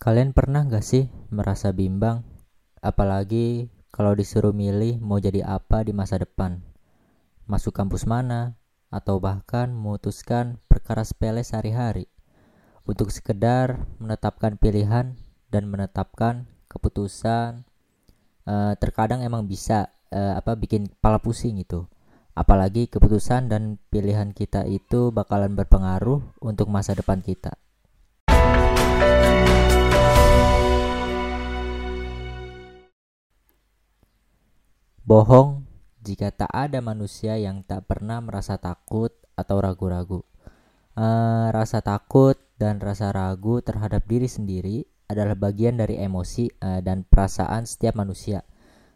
Kalian pernah gak sih merasa bimbang? Apalagi kalau disuruh milih mau jadi apa di masa depan? Masuk kampus mana? Atau bahkan memutuskan perkara sepele sehari-hari? Untuk sekedar menetapkan pilihan dan menetapkan keputusan uh, terkadang emang bisa uh, apa bikin kepala pusing itu apalagi keputusan dan pilihan kita itu bakalan berpengaruh untuk masa depan kita Bohong jika tak ada manusia yang tak pernah merasa takut atau ragu-ragu. Uh, rasa takut dan rasa ragu terhadap diri sendiri adalah bagian dari emosi uh, dan perasaan setiap manusia.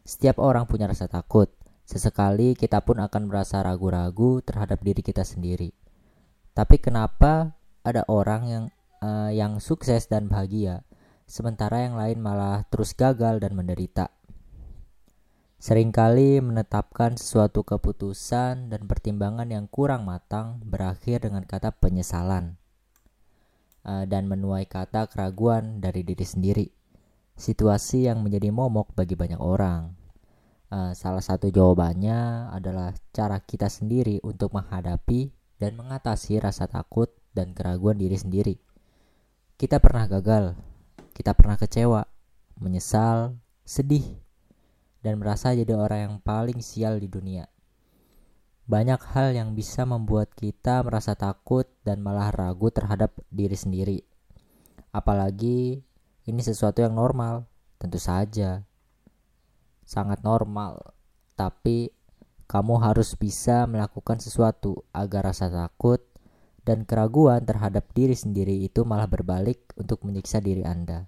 Setiap orang punya rasa takut. Sesekali kita pun akan merasa ragu-ragu terhadap diri kita sendiri. Tapi kenapa ada orang yang uh, yang sukses dan bahagia, sementara yang lain malah terus gagal dan menderita? Seringkali menetapkan sesuatu keputusan dan pertimbangan yang kurang matang berakhir dengan kata penyesalan uh, dan menuai kata keraguan dari diri sendiri. Situasi yang menjadi momok bagi banyak orang. Uh, salah satu jawabannya adalah cara kita sendiri untuk menghadapi dan mengatasi rasa takut dan keraguan diri sendiri. Kita pernah gagal, kita pernah kecewa, menyesal, sedih, dan merasa jadi orang yang paling sial di dunia. Banyak hal yang bisa membuat kita merasa takut dan malah ragu terhadap diri sendiri. Apalagi ini sesuatu yang normal, tentu saja. Sangat normal, tapi kamu harus bisa melakukan sesuatu agar rasa takut dan keraguan terhadap diri sendiri itu malah berbalik untuk menyiksa diri Anda.